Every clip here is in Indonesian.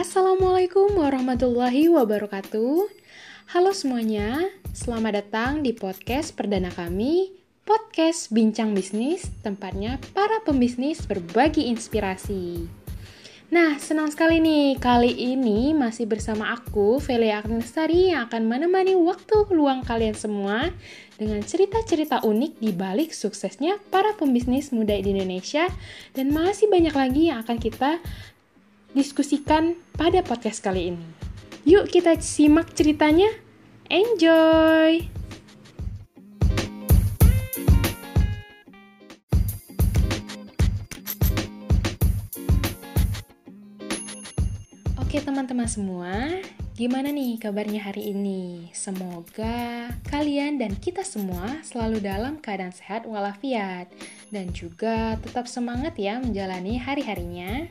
Assalamualaikum warahmatullahi wabarakatuh. Halo semuanya, selamat datang di podcast perdana kami, podcast Bincang Bisnis, tempatnya para pembisnis berbagi inspirasi. Nah, senang sekali nih, kali ini masih bersama aku, Velia Agnesari, yang akan menemani waktu luang kalian semua dengan cerita-cerita unik di balik suksesnya para pembisnis muda di Indonesia dan masih banyak lagi yang akan kita diskusikan pada podcast kali ini. Yuk kita simak ceritanya. Enjoy! Oke teman-teman semua, gimana nih kabarnya hari ini? Semoga kalian dan kita semua selalu dalam keadaan sehat walafiat dan juga tetap semangat ya menjalani hari-harinya.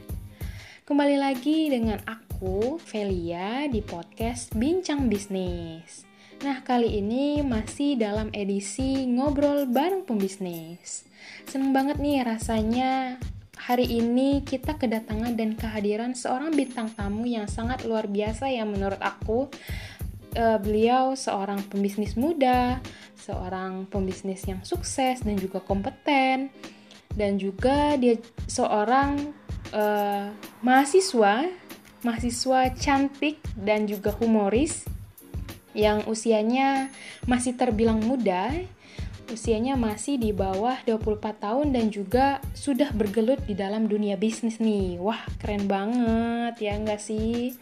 Kembali lagi dengan aku, Velia, di podcast Bincang Bisnis. Nah, kali ini masih dalam edisi ngobrol bareng pembisnis. Seneng banget nih rasanya hari ini kita kedatangan dan kehadiran seorang bintang tamu yang sangat luar biasa yang menurut aku uh, beliau seorang pembisnis muda, seorang pembisnis yang sukses dan juga kompeten dan juga dia seorang uh, mahasiswa mahasiswa cantik dan juga humoris yang usianya masih terbilang muda usianya masih di bawah 24 tahun dan juga sudah bergelut di dalam dunia bisnis nih. Wah, keren banget ya enggak sih?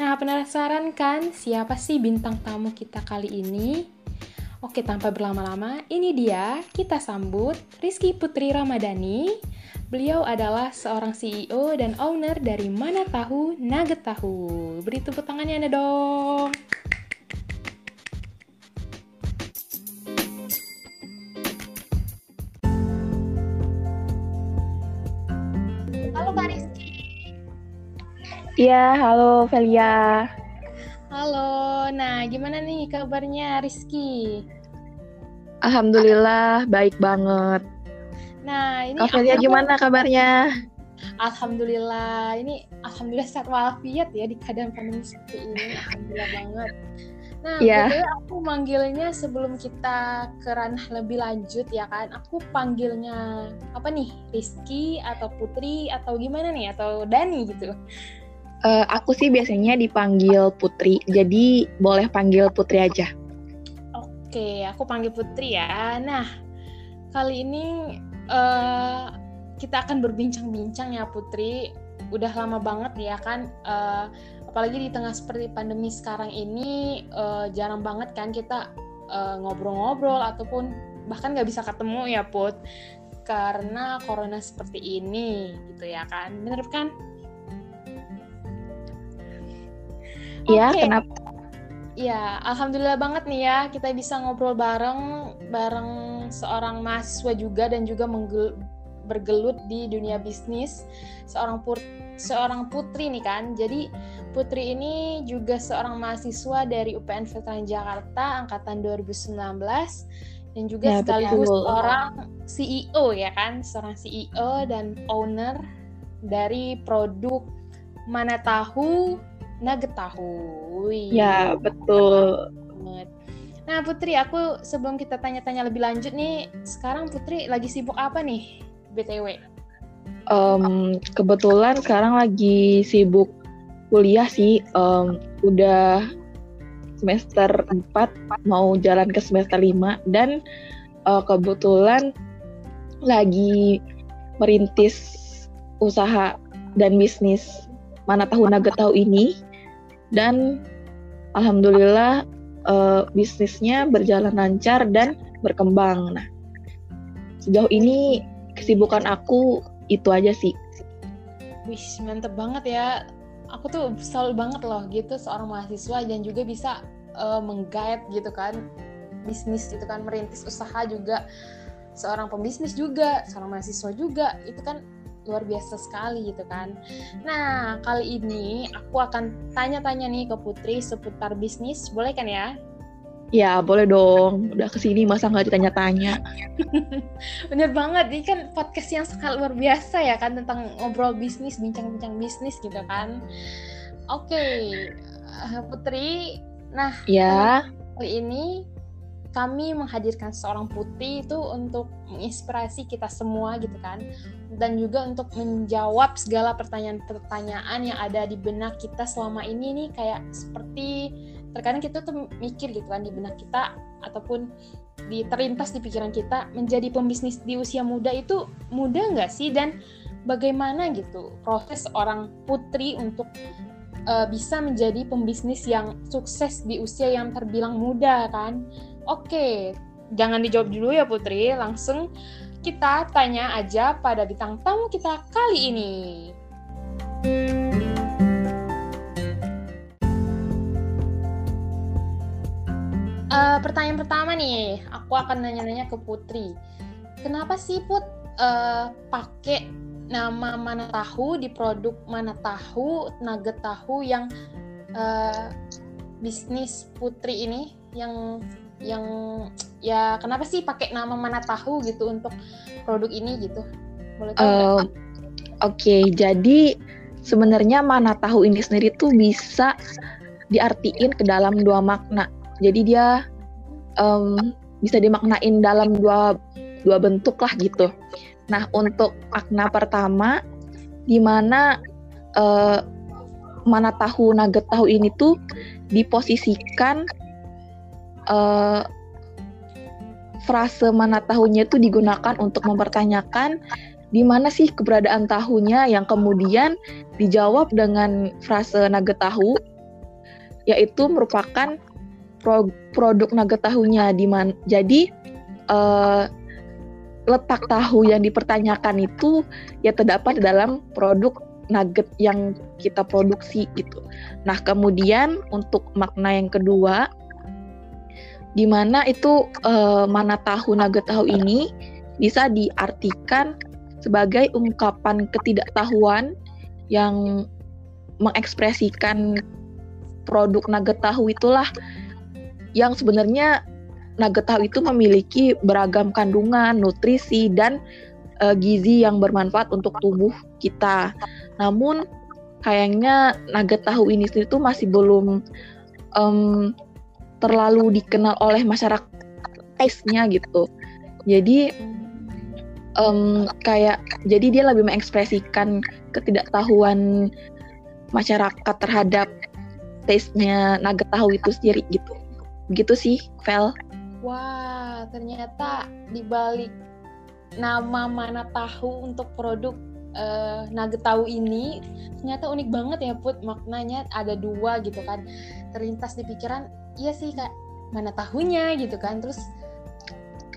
Nah, penasaran kan siapa sih bintang tamu kita kali ini? Oke, tanpa berlama-lama, ini dia kita sambut Rizky Putri Ramadhani. Beliau adalah seorang CEO dan owner dari Mana Tahu Nugget Tahu. Beri tepuk tangannya Anda dong. Iya, halo Velia. Halo, nah gimana nih kabarnya Rizky? Alhamdulillah baik banget. Nah ini Kak Velia gimana kabarnya? Alhamdulillah, ini alhamdulillah sehat walafiat ya di keadaan pandemi seperti ini. Alhamdulillah banget. Nah, yeah. aku manggilnya sebelum kita ke ranah lebih lanjut ya kan, aku panggilnya apa nih, Rizky atau Putri atau gimana nih, atau Dani gitu. Uh, aku sih biasanya dipanggil Putri, jadi boleh panggil Putri aja. Oke, aku panggil Putri ya. Nah, kali ini uh, kita akan berbincang-bincang ya Putri. Udah lama banget ya kan, uh, apalagi di tengah seperti pandemi sekarang ini, uh, jarang banget kan kita ngobrol-ngobrol uh, ataupun bahkan nggak bisa ketemu ya Put, karena corona seperti ini gitu ya kan, bener kan? Iya, okay. kenapa? Ya, alhamdulillah banget nih ya kita bisa ngobrol bareng bareng seorang mahasiswa juga dan juga menggel, bergelut di dunia bisnis seorang put, seorang putri nih kan. Jadi Putri ini juga seorang mahasiswa dari UPN Veteran Jakarta angkatan 2019 dan juga ya, sekaligus betul. seorang CEO ya kan, seorang CEO dan owner dari produk Mana Tahu nugget tahu. Ya, betul. Nah, Putri, aku sebelum kita tanya-tanya lebih lanjut nih, sekarang Putri lagi sibuk apa nih, BTW? Um, kebetulan sekarang lagi sibuk kuliah sih, um, udah semester 4 mau jalan ke semester 5 dan uh, kebetulan lagi merintis usaha dan bisnis mana tahu nugget tahu ini dan alhamdulillah uh, bisnisnya berjalan lancar dan berkembang. Nah, sejauh ini kesibukan aku itu aja sih. Wih, mantep banget ya. Aku tuh selalu banget loh gitu seorang mahasiswa dan juga bisa uh, menggait gitu kan bisnis gitu kan merintis usaha juga seorang pembisnis juga seorang mahasiswa juga itu kan luar biasa sekali gitu kan. Nah, kali ini aku akan tanya-tanya nih ke Putri seputar bisnis, boleh kan ya? Ya, boleh dong. Udah ke sini masa nggak ditanya-tanya. Bener banget, ini kan podcast yang sangat luar biasa ya kan tentang ngobrol bisnis, bincang-bincang bisnis gitu kan. Oke, okay. Putri. Nah, ya. Kali ini kami menghadirkan seorang putri itu untuk menginspirasi kita semua gitu kan. Dan juga untuk menjawab segala pertanyaan-pertanyaan yang ada di benak kita selama ini nih. Kayak seperti terkadang kita tuh mikir gitu kan di benak kita ataupun di terlintas di pikiran kita menjadi pembisnis di usia muda itu mudah nggak sih? Dan bagaimana gitu proses orang putri untuk uh, bisa menjadi pembisnis yang sukses di usia yang terbilang muda kan Oke, jangan dijawab dulu ya Putri, langsung kita tanya aja pada bintang tamu kita kali ini. Uh, pertanyaan pertama nih, aku akan nanya-nanya ke Putri. Kenapa sih Put uh, pakai nama mana tahu di produk mana tahu nugget tahu yang uh, bisnis Putri ini yang yang ya kenapa sih pakai nama mana tahu gitu untuk produk ini gitu boleh tahu uh, Oke, okay, jadi sebenarnya mana tahu ini sendiri tuh bisa diartiin ke dalam dua makna. Jadi dia um, bisa dimaknain dalam dua dua bentuk lah gitu. Nah untuk makna pertama, di mana uh, mana tahu nugget tahu ini tuh diposisikan uh, frase mana tahunya itu digunakan untuk mempertanyakan di mana sih keberadaan tahunya yang kemudian dijawab dengan frase nugget tahu yaitu merupakan pro produk nugget tahunya di mana jadi uh, letak tahu yang dipertanyakan itu ya terdapat dalam produk nugget yang kita produksi gitu. Nah, kemudian untuk makna yang kedua di mana itu uh, mana tahu naga tahu ini bisa diartikan sebagai ungkapan ketidaktahuan yang mengekspresikan produk naga tahu itulah yang sebenarnya naga tahu itu memiliki beragam kandungan, nutrisi dan uh, gizi yang bermanfaat untuk tubuh kita. Namun kayaknya naga tahu ini tuh masih belum um, terlalu dikenal oleh masyarakat taste-nya gitu. Jadi um, kayak jadi dia lebih mengekspresikan ketidaktahuan masyarakat terhadap taste-nya nugget tahu itu sendiri gitu. Begitu sih, Vel. Wah, ternyata dibalik nama mana tahu untuk produk uh, nugget tahu ini ternyata unik banget ya Put maknanya ada dua gitu kan terlintas di pikiran iya sih kak. Mana tahunya gitu kan. Terus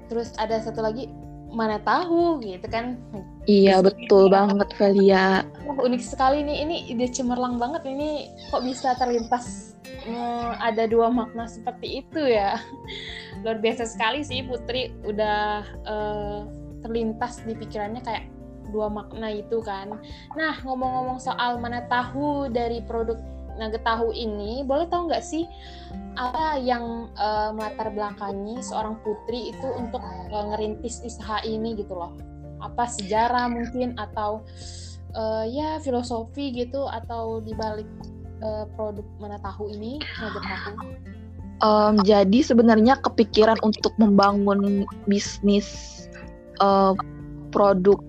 terus ada satu lagi mana tahu gitu kan. Iya terus betul ya. banget Velia oh, unik sekali nih. Ini ide cemerlang banget ini kok bisa terlintas hmm, ada dua makna seperti itu ya. Luar biasa sekali sih Putri. Udah uh, terlintas di pikirannya kayak dua makna itu kan. Nah ngomong-ngomong soal mana tahu dari produk nugget tahu ini boleh tahu nggak sih apa yang uh, melatar belakangi seorang putri itu untuk uh, ngerintis usaha ini gitu loh? Apa sejarah mungkin atau uh, ya filosofi gitu atau dibalik uh, produk mana tahu ini nugget tahu um, jadi sebenarnya kepikiran untuk membangun bisnis uh, produk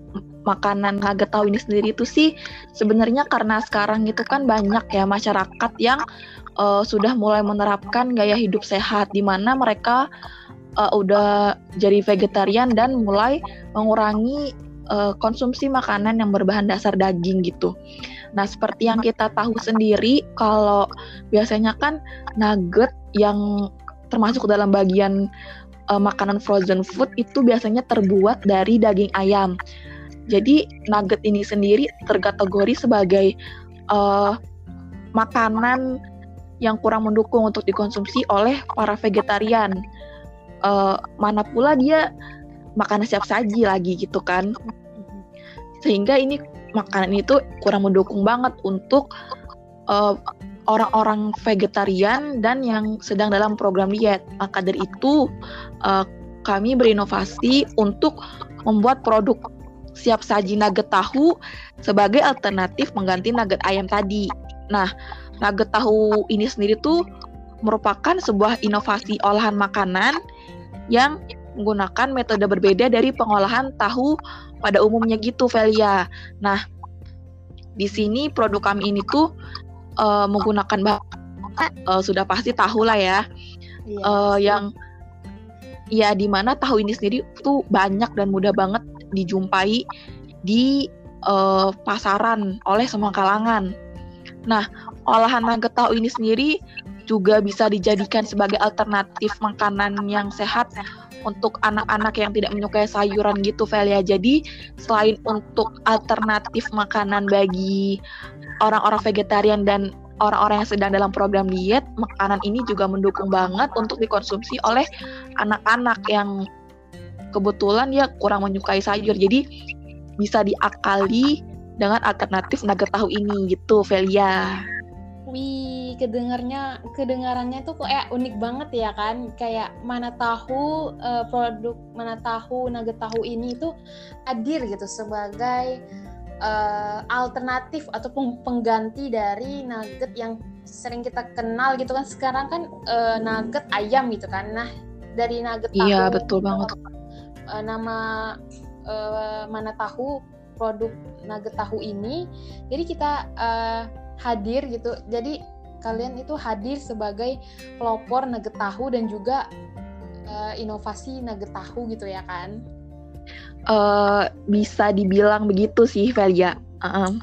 makanan nugget tahu ini sendiri itu sih sebenarnya karena sekarang itu kan banyak ya masyarakat yang uh, sudah mulai menerapkan gaya hidup sehat di mana mereka uh, udah jadi vegetarian dan mulai mengurangi uh, konsumsi makanan yang berbahan dasar daging gitu. Nah, seperti yang kita tahu sendiri kalau biasanya kan nugget yang termasuk dalam bagian uh, makanan frozen food itu biasanya terbuat dari daging ayam. Jadi nugget ini sendiri terkategori sebagai uh, makanan yang kurang mendukung untuk dikonsumsi oleh para vegetarian. Uh, mana pula dia makanan siap saji lagi gitu kan. Sehingga ini makanan itu kurang mendukung banget untuk uh, orang-orang vegetarian dan yang sedang dalam program diet. Maka dari itu uh, kami berinovasi untuk membuat produk siap saji nugget tahu sebagai alternatif mengganti nugget ayam tadi. Nah, nugget tahu ini sendiri tuh merupakan sebuah inovasi olahan makanan yang menggunakan metode berbeda dari pengolahan tahu pada umumnya gitu, Velia. Nah, di sini produk kami ini tuh uh, menggunakan bahan uh, sudah pasti tahu lah ya, iya, uh, yang ya di mana tahu ini sendiri tuh banyak dan mudah banget dijumpai di uh, pasaran oleh semua kalangan. Nah, olahan nugget tahu ini sendiri juga bisa dijadikan sebagai alternatif makanan yang sehat untuk anak-anak yang tidak menyukai sayuran gitu Velia. Jadi selain untuk alternatif makanan bagi orang-orang vegetarian dan orang-orang yang sedang dalam program diet, makanan ini juga mendukung banget untuk dikonsumsi oleh anak-anak yang kebetulan ya kurang menyukai sayur. Jadi bisa diakali dengan alternatif nugget tahu ini gitu Velia. Wih, kedengarnya kedengarannya tuh kayak unik banget ya kan? Kayak mana tahu uh, produk mana tahu nugget tahu ini tuh hadir gitu sebagai uh, alternatif ataupun pengganti dari nugget yang sering kita kenal gitu kan. Sekarang kan uh, nugget ayam gitu kan. Nah, dari nugget tahu Iya, betul banget. Uh, nama uh, mana tahu produk nugget tahu ini. Jadi kita uh, hadir gitu. Jadi kalian itu hadir sebagai pelopor nugget tahu dan juga uh, inovasi nugget tahu gitu ya kan? Uh, bisa dibilang begitu sih Velia. Um.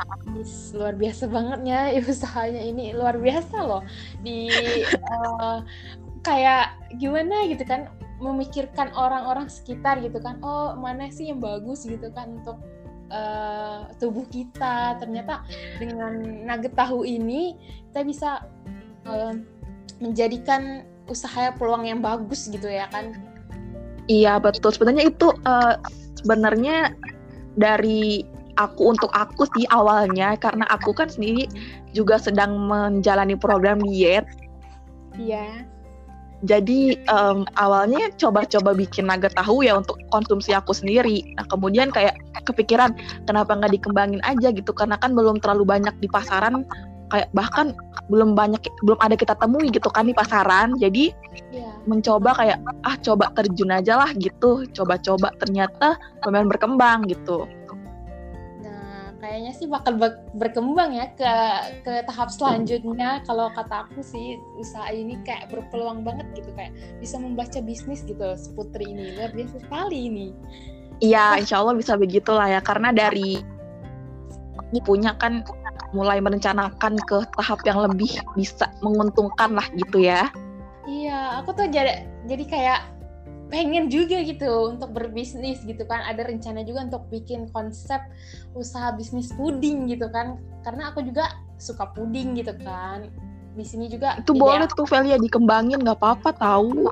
luar biasa bangetnya usahanya ini luar biasa loh di uh, kayak gimana gitu kan memikirkan orang-orang sekitar gitu kan oh mana sih yang bagus? gitu kan untuk uh, tubuh kita. Ternyata dengan nugget tahu ini kita bisa uh, menjadikan usaha peluang yang bagus gitu ya kan. Iya betul. Sebenarnya itu uh, sebenarnya dari aku untuk aku sih awalnya karena aku kan sendiri juga sedang menjalani program diet. Iya jadi um, awalnya coba-coba bikin naga tahu ya untuk konsumsi aku sendiri. Nah kemudian kayak kepikiran kenapa nggak dikembangin aja gitu karena kan belum terlalu banyak di pasaran kayak bahkan belum banyak belum ada kita temui gitu kan di pasaran. Jadi yeah. mencoba kayak ah coba terjun aja lah gitu. Coba-coba ternyata lumayan berkembang gitu kayaknya sih bakal berkembang ya ke ke tahap selanjutnya. Kalau kata aku sih usaha ini kayak berpeluang banget gitu kayak bisa membaca bisnis gitu seputri ini. Luar biasa sekali ini. Iya insya Allah bisa begitulah ya. Karena dari punya kan mulai merencanakan ke tahap yang lebih bisa menguntungkan lah gitu ya. Iya aku tuh jadi jadi kayak pengen juga gitu untuk berbisnis gitu kan. Ada rencana juga untuk bikin konsep usaha bisnis puding gitu kan. Karena aku juga suka puding gitu kan. Di sini juga itu boleh tuh Velia dikembangin nggak apa-apa tahu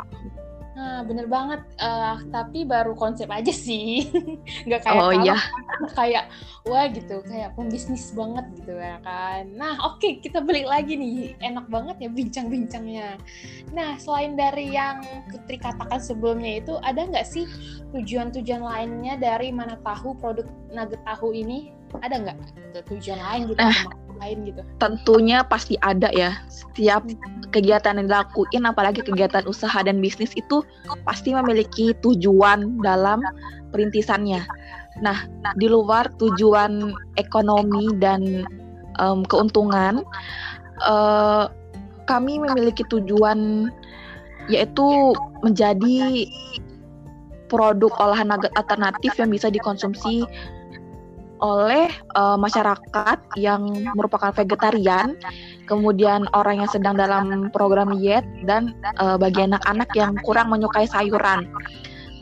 bener banget. Uh, tapi baru konsep aja sih. Nggak kayak oh, iya. kayak wah gitu, kayak pembisnis banget gitu ya kan. Nah, oke, okay, kita balik lagi nih. Enak banget ya bincang-bincangnya. Nah, selain dari yang Putri katakan sebelumnya itu, ada nggak sih tujuan-tujuan lainnya dari mana tahu produk nugget tahu ini? Ada nggak tujuan lain gitu? Nah, lain gitu? Tentunya pasti ada ya. Setiap kegiatan yang dilakuin, apalagi kegiatan usaha dan bisnis itu pasti memiliki tujuan dalam perintisannya. Nah, di luar tujuan ekonomi dan um, keuntungan, uh, kami memiliki tujuan yaitu menjadi produk olahan alternatif yang bisa dikonsumsi oleh uh, masyarakat yang merupakan vegetarian, kemudian orang yang sedang dalam program diet dan uh, bagi anak-anak yang kurang menyukai sayuran.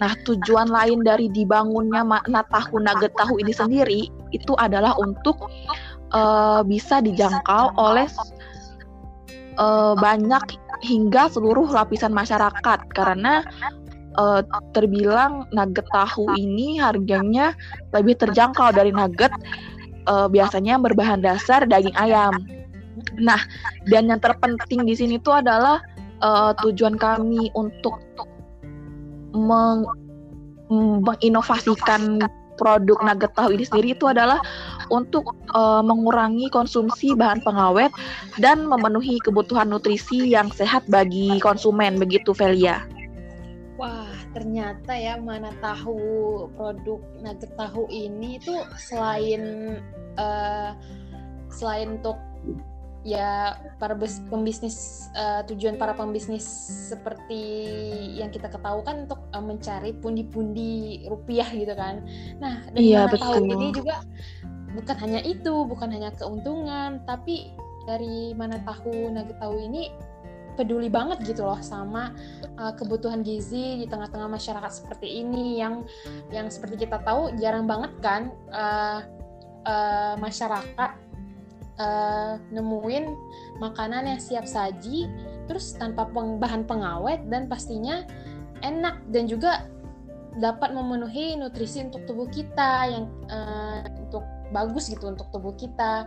Nah, tujuan lain dari dibangunnya makna tahu nugget tahu ini sendiri itu adalah untuk uh, bisa dijangkau oleh uh, banyak hingga seluruh lapisan masyarakat karena uh, terbilang nugget tahu ini harganya lebih terjangkau dari nugget uh, biasanya berbahan dasar daging ayam. Nah, dan yang terpenting di sini tuh adalah uh, tujuan kami untuk meng menginovasikan produk nugget tahu ini sendiri itu adalah untuk uh, mengurangi konsumsi bahan pengawet dan memenuhi kebutuhan nutrisi yang sehat bagi konsumen begitu Velia. Ternyata ya mana tahu produk nugget tahu ini itu selain uh, selain untuk ya para pembisnis uh, tujuan para pembisnis seperti yang kita ketahui kan untuk uh, mencari pundi-pundi rupiah gitu kan. Nah, dari iya, mana betul. tahu ini juga bukan hanya itu, bukan hanya keuntungan, tapi dari mana tahu nugget tahu ini peduli banget gitu loh sama uh, kebutuhan gizi di tengah-tengah masyarakat seperti ini yang yang seperti kita tahu jarang banget kan uh, uh, masyarakat uh, nemuin makanan yang siap saji terus tanpa peng bahan pengawet dan pastinya enak dan juga dapat memenuhi nutrisi untuk tubuh kita yang uh, bagus gitu untuk tubuh kita.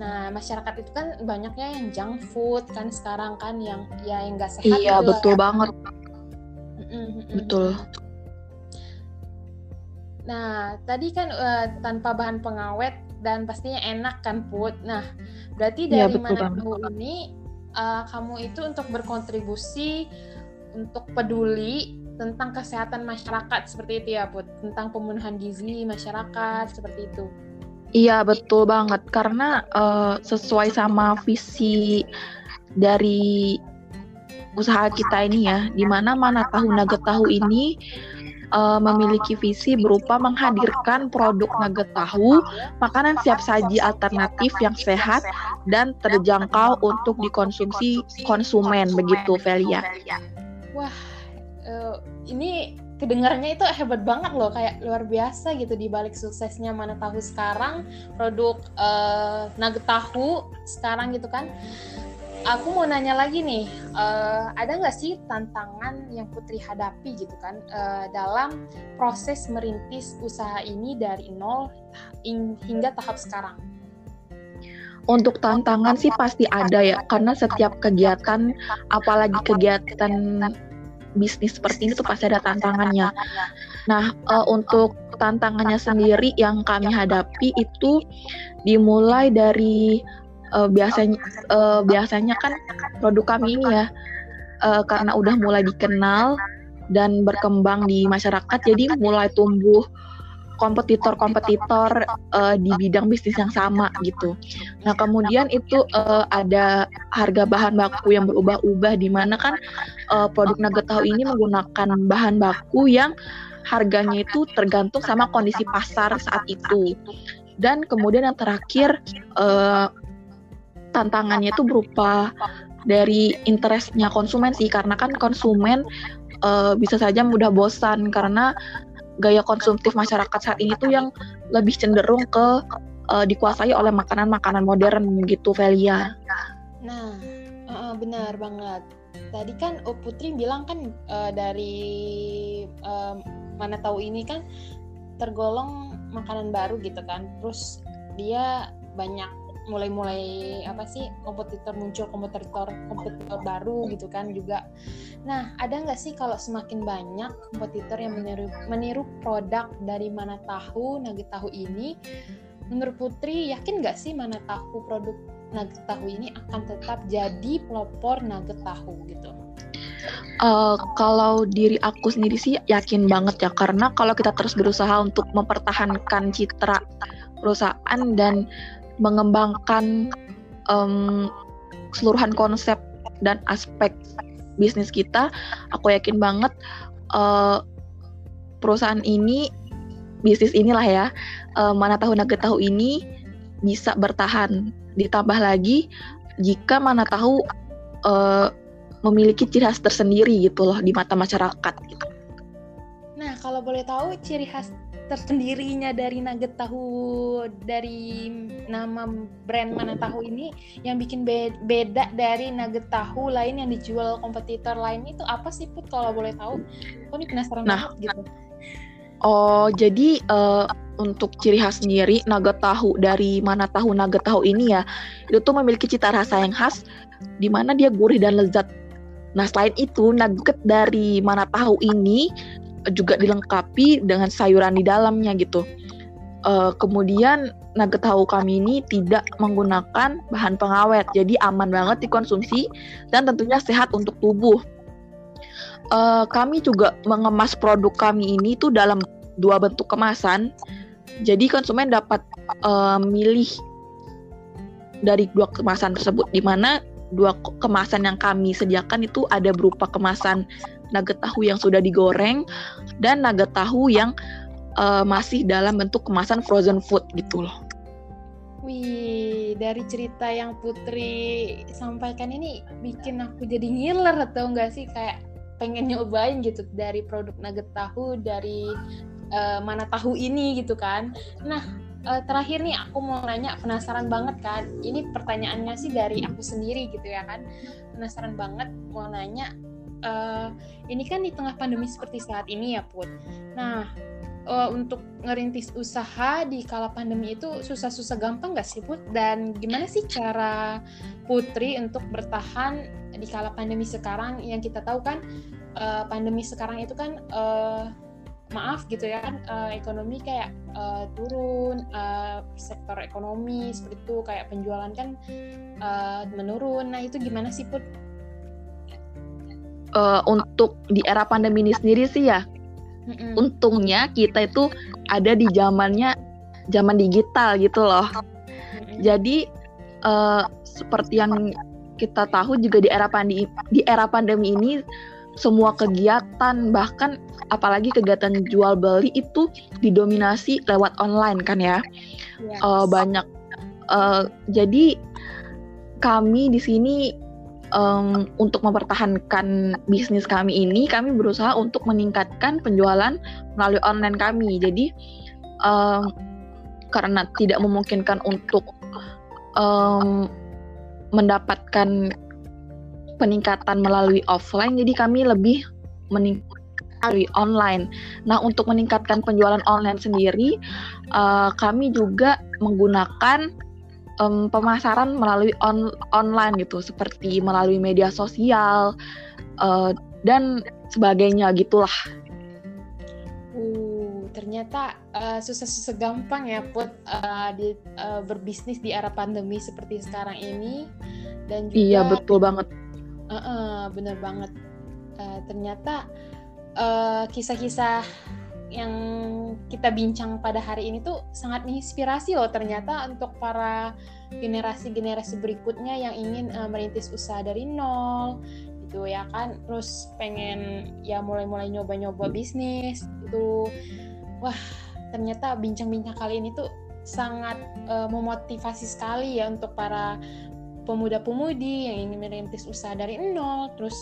Nah masyarakat itu kan banyaknya yang junk food kan sekarang kan yang ya yang nggak sehat. Iya gitu betul ya. banget. Betul. Nah tadi kan uh, tanpa bahan pengawet dan pastinya enak kan put. Nah berarti iya, dari ya, mana tahu ini uh, kamu itu untuk berkontribusi untuk peduli tentang kesehatan masyarakat seperti itu ya put tentang pemenuhan gizi masyarakat seperti itu. Iya betul banget karena uh, sesuai sama visi dari usaha kita ini ya, di mana mana tahu nugget tahu ini uh, memiliki visi berupa menghadirkan produk nugget tahu, makanan siap saji alternatif yang sehat dan terjangkau untuk dikonsumsi konsumen begitu Velia. Wah, uh, ini kedengarannya itu hebat banget loh kayak luar biasa gitu di balik suksesnya mana tahu sekarang produk uh, nugget tahu sekarang gitu kan. Aku mau nanya lagi nih uh, ada nggak sih tantangan yang Putri hadapi gitu kan uh, dalam proses merintis usaha ini dari nol hingga tahap sekarang? Untuk tantangan sih pasti ada ya karena setiap kegiatan apalagi kegiatan bisnis seperti ini tuh pasti ada tantangannya. Nah, uh, untuk tantangannya sendiri yang kami hadapi itu dimulai dari uh, biasanya uh, biasanya kan produk kami ini ya uh, karena udah mulai dikenal dan berkembang di masyarakat jadi mulai tumbuh kompetitor-kompetitor uh, di bidang bisnis yang sama gitu. Nah kemudian itu uh, ada harga bahan baku yang berubah-ubah di mana kan uh, produk nugget tahu ini menggunakan bahan baku yang harganya itu tergantung sama kondisi pasar saat itu. Dan kemudian yang terakhir uh, tantangannya itu berupa dari interestnya konsumen sih karena kan konsumen uh, bisa saja mudah bosan karena gaya konsumtif masyarakat saat ini tuh yang lebih cenderung ke uh, dikuasai oleh makanan-makanan modern gitu Velia. Nah, uh, benar banget. Tadi kan oh, Putri bilang kan uh, dari uh, mana tahu ini kan tergolong makanan baru gitu kan. Terus dia banyak mulai-mulai apa sih kompetitor muncul kompetitor kompetitor baru gitu kan juga. Nah ada nggak sih kalau semakin banyak kompetitor yang meniru meniru produk dari mana tahu nugget tahu ini, menurut Putri yakin nggak sih mana tahu produk nugget tahu ini akan tetap jadi pelopor nugget tahu gitu? Uh, kalau diri aku sendiri sih yakin banget ya karena kalau kita terus berusaha untuk mempertahankan citra perusahaan dan mengembangkan um, keseluruhan konsep dan aspek bisnis kita, aku yakin banget uh, perusahaan ini, bisnis inilah ya, uh, mana tahu nugget tahu ini bisa bertahan. Ditambah lagi jika mana tahu uh, memiliki ciri khas tersendiri gitu loh di mata masyarakat gitu. Nah, kalau boleh tahu ciri khas tersendirinya dari nugget tahu dari nama brand mana tahu ini yang bikin be beda dari nugget tahu lain yang dijual kompetitor lain itu apa sih put kalau boleh tahu? Aku ini penasaran nah, banget gitu. Oh jadi uh, untuk ciri khas sendiri nugget tahu dari mana tahu nugget tahu ini ya itu tuh memiliki cita rasa yang khas di mana dia gurih dan lezat. Nah selain itu nugget dari mana tahu ini juga dilengkapi dengan sayuran di dalamnya gitu. Uh, kemudian nugget tahu kami ini tidak menggunakan bahan pengawet, jadi aman banget dikonsumsi dan tentunya sehat untuk tubuh. Uh, kami juga mengemas produk kami ini tuh dalam dua bentuk kemasan, jadi konsumen dapat uh, milih dari dua kemasan tersebut, di mana dua kemasan yang kami sediakan itu ada berupa kemasan nugget tahu yang sudah digoreng dan nugget tahu yang uh, masih dalam bentuk kemasan frozen food gitu loh. Wih, dari cerita yang Putri sampaikan ini bikin aku jadi ngiler atau enggak sih kayak pengen nyobain gitu dari produk nugget tahu dari uh, mana tahu ini gitu kan. Nah, uh, terakhir nih aku mau nanya penasaran banget kan. Ini pertanyaannya sih dari aku sendiri gitu ya kan. Penasaran banget mau nanya uh, ini kan di tengah pandemi seperti saat ini ya Put. Nah uh, untuk ngerintis usaha di kala pandemi itu susah-susah gampang nggak sih Put? Dan gimana sih cara Putri untuk bertahan di kala pandemi sekarang yang kita tahu kan uh, pandemi sekarang itu kan uh, maaf gitu ya kan uh, ekonomi kayak uh, turun uh, sektor ekonomi seperti itu kayak penjualan kan uh, menurun. Nah itu gimana sih put? Uh, untuk di era pandemi ini sendiri sih ya mm untungnya kita itu ada di zamannya zaman digital gitu loh. Mm jadi uh, seperti yang kita tahu juga di era pandemi di era pandemi ini semua kegiatan bahkan apalagi kegiatan jual beli itu didominasi lewat online kan ya yes. uh, banyak uh, jadi kami di sini um, untuk mempertahankan bisnis kami ini, kami berusaha untuk meningkatkan penjualan melalui online kami. Jadi um, karena tidak memungkinkan untuk um, mendapatkan peningkatan melalui offline, jadi kami lebih meningkatkan melalui online. Nah, untuk meningkatkan penjualan online sendiri, uh, kami juga menggunakan um, pemasaran melalui on online gitu seperti melalui media sosial uh, dan sebagainya gitulah. Uh, ternyata uh, susah-susah gampang ya put uh, di uh, berbisnis di era pandemi seperti sekarang ini dan juga Iya, betul banget. Uh, uh, bener banget. Uh, ternyata kisah-kisah uh, yang kita bincang pada hari ini tuh sangat menginspirasi loh ternyata untuk para generasi-generasi berikutnya yang ingin uh, merintis usaha dari nol gitu ya kan. Terus pengen ya mulai-mulai nyoba-nyoba bisnis itu wah ternyata bincang-bincang kali ini tuh sangat uh, memotivasi sekali ya untuk para pemuda-pemudi yang ingin merintis usaha dari nol terus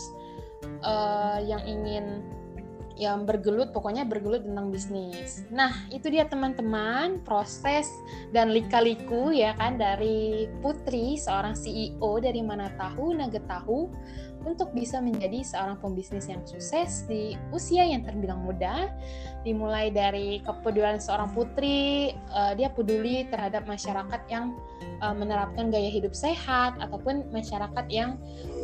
uh, yang ingin yang bergelut pokoknya bergelut tentang bisnis. Nah, itu dia teman-teman proses dan lika-liku ya kan dari Putri seorang CEO dari Mana Tahu Nugget Tahu untuk bisa menjadi seorang pembisnis yang sukses di usia yang terbilang muda. Dimulai dari kepedulian seorang putri, uh, dia peduli terhadap masyarakat yang uh, menerapkan gaya hidup sehat ataupun masyarakat yang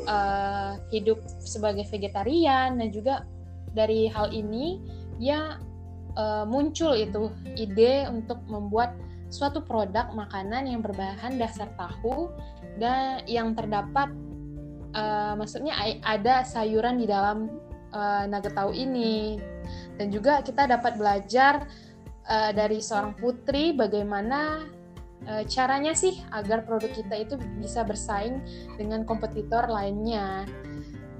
uh, hidup sebagai vegetarian dan juga dari hal ini ya uh, muncul itu ide untuk membuat suatu produk makanan yang berbahan dasar tahu dan yang terdapat uh, maksudnya ada sayuran di dalam uh, nugget tahu ini. Dan juga kita dapat belajar uh, dari seorang putri bagaimana uh, caranya sih agar produk kita itu bisa bersaing dengan kompetitor lainnya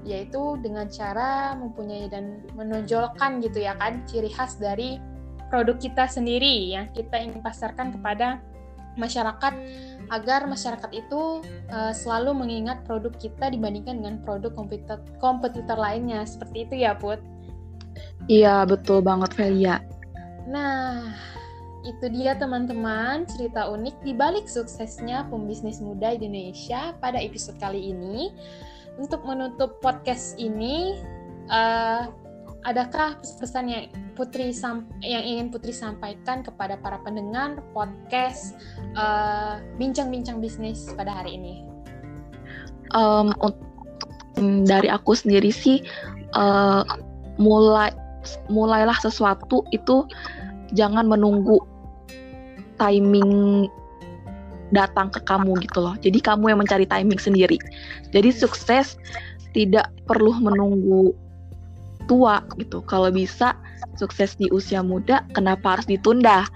yaitu dengan cara mempunyai dan menonjolkan gitu ya kan ciri khas dari produk kita sendiri yang kita ingin pasarkan kepada masyarakat agar masyarakat itu uh, selalu mengingat produk kita dibandingkan dengan produk kompetitor kompetitor lainnya seperti itu ya Put. Iya betul banget Velia. Nah itu dia teman-teman cerita unik di balik suksesnya pembisnis muda Indonesia pada episode kali ini untuk menutup podcast ini, uh, adakah pesan yang Putri yang ingin Putri sampaikan kepada para pendengar podcast uh, bincang-bincang bisnis pada hari ini? Um, dari aku sendiri sih uh, mulai mulailah sesuatu itu jangan menunggu timing datang ke kamu gitu loh. Jadi kamu yang mencari timing sendiri. Jadi sukses tidak perlu menunggu tua gitu. Kalau bisa sukses di usia muda, kenapa harus ditunda?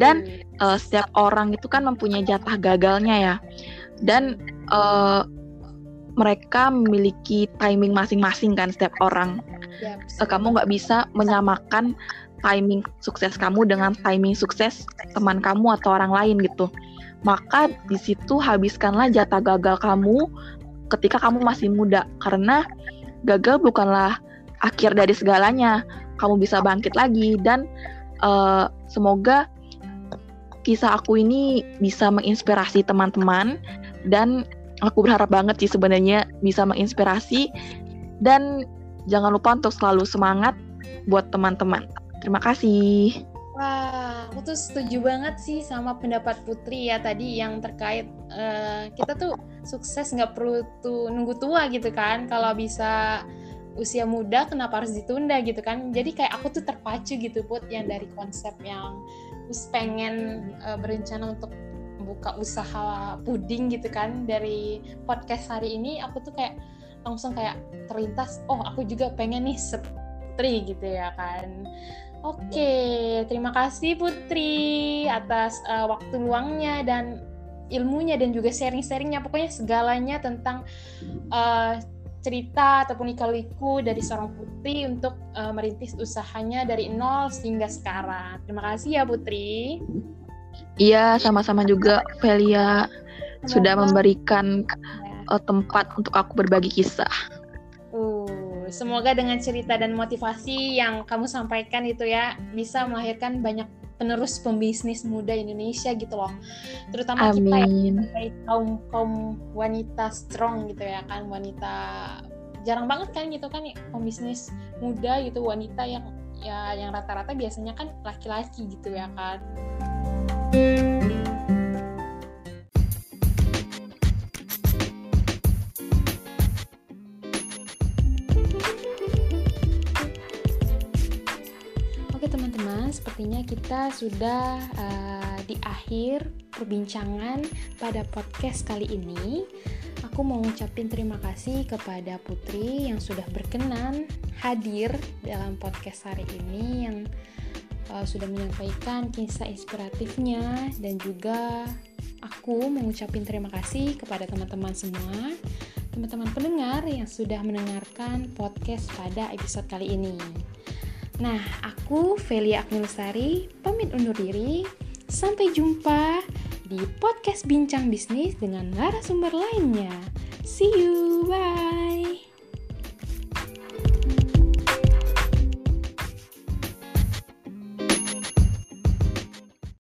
Dan uh, setiap orang itu kan mempunyai jatah gagalnya ya. Dan uh, mereka memiliki timing masing-masing kan setiap orang. Uh, kamu nggak bisa menyamakan timing sukses kamu dengan timing sukses teman kamu atau orang lain gitu. Maka di situ habiskanlah jatah gagal kamu ketika kamu masih muda karena gagal bukanlah akhir dari segalanya. Kamu bisa bangkit lagi dan uh, semoga kisah aku ini bisa menginspirasi teman-teman dan aku berharap banget sih sebenarnya bisa menginspirasi dan jangan lupa untuk selalu semangat buat teman-teman. Terima kasih. Wah, tuh setuju banget sih sama pendapat Putri ya tadi yang terkait uh, kita tuh sukses nggak perlu tuh nunggu tua gitu kan. Kalau bisa usia muda kenapa harus ditunda gitu kan. Jadi kayak aku tuh terpacu gitu Put yang dari konsep yang terus pengen uh, berencana untuk buka usaha puding gitu kan dari podcast hari ini aku tuh kayak langsung kayak terlintas oh aku juga pengen nih seperti gitu ya kan Oke, terima kasih Putri atas uh, waktu luangnya dan ilmunya dan juga sharing-sharingnya. Pokoknya segalanya tentang uh, cerita ataupun ikaliku dari seorang Putri untuk uh, merintis usahanya dari nol hingga sekarang. Terima kasih ya Putri. Iya, sama-sama juga Velia sudah memberikan uh, tempat untuk aku berbagi kisah. Semoga dengan cerita dan motivasi yang kamu sampaikan itu ya bisa melahirkan banyak penerus pembisnis muda Indonesia gitu loh. Terutama Amin. kita yang kaum kaum wanita strong gitu ya kan, wanita jarang banget kan gitu kan pembisnis muda gitu wanita yang ya yang rata-rata biasanya kan laki-laki gitu ya kan. Sepertinya kita sudah uh, di akhir perbincangan pada podcast kali ini. Aku mau ngucapin terima kasih kepada Putri yang sudah berkenan hadir dalam podcast hari ini yang uh, sudah menyampaikan kisah inspiratifnya dan juga aku mengucapin terima kasih kepada teman-teman semua, teman-teman pendengar yang sudah mendengarkan podcast pada episode kali ini. Nah, aku Velia Agnilusari pamit undur diri. Sampai jumpa di podcast Bincang Bisnis dengan narasumber lainnya. See you, bye.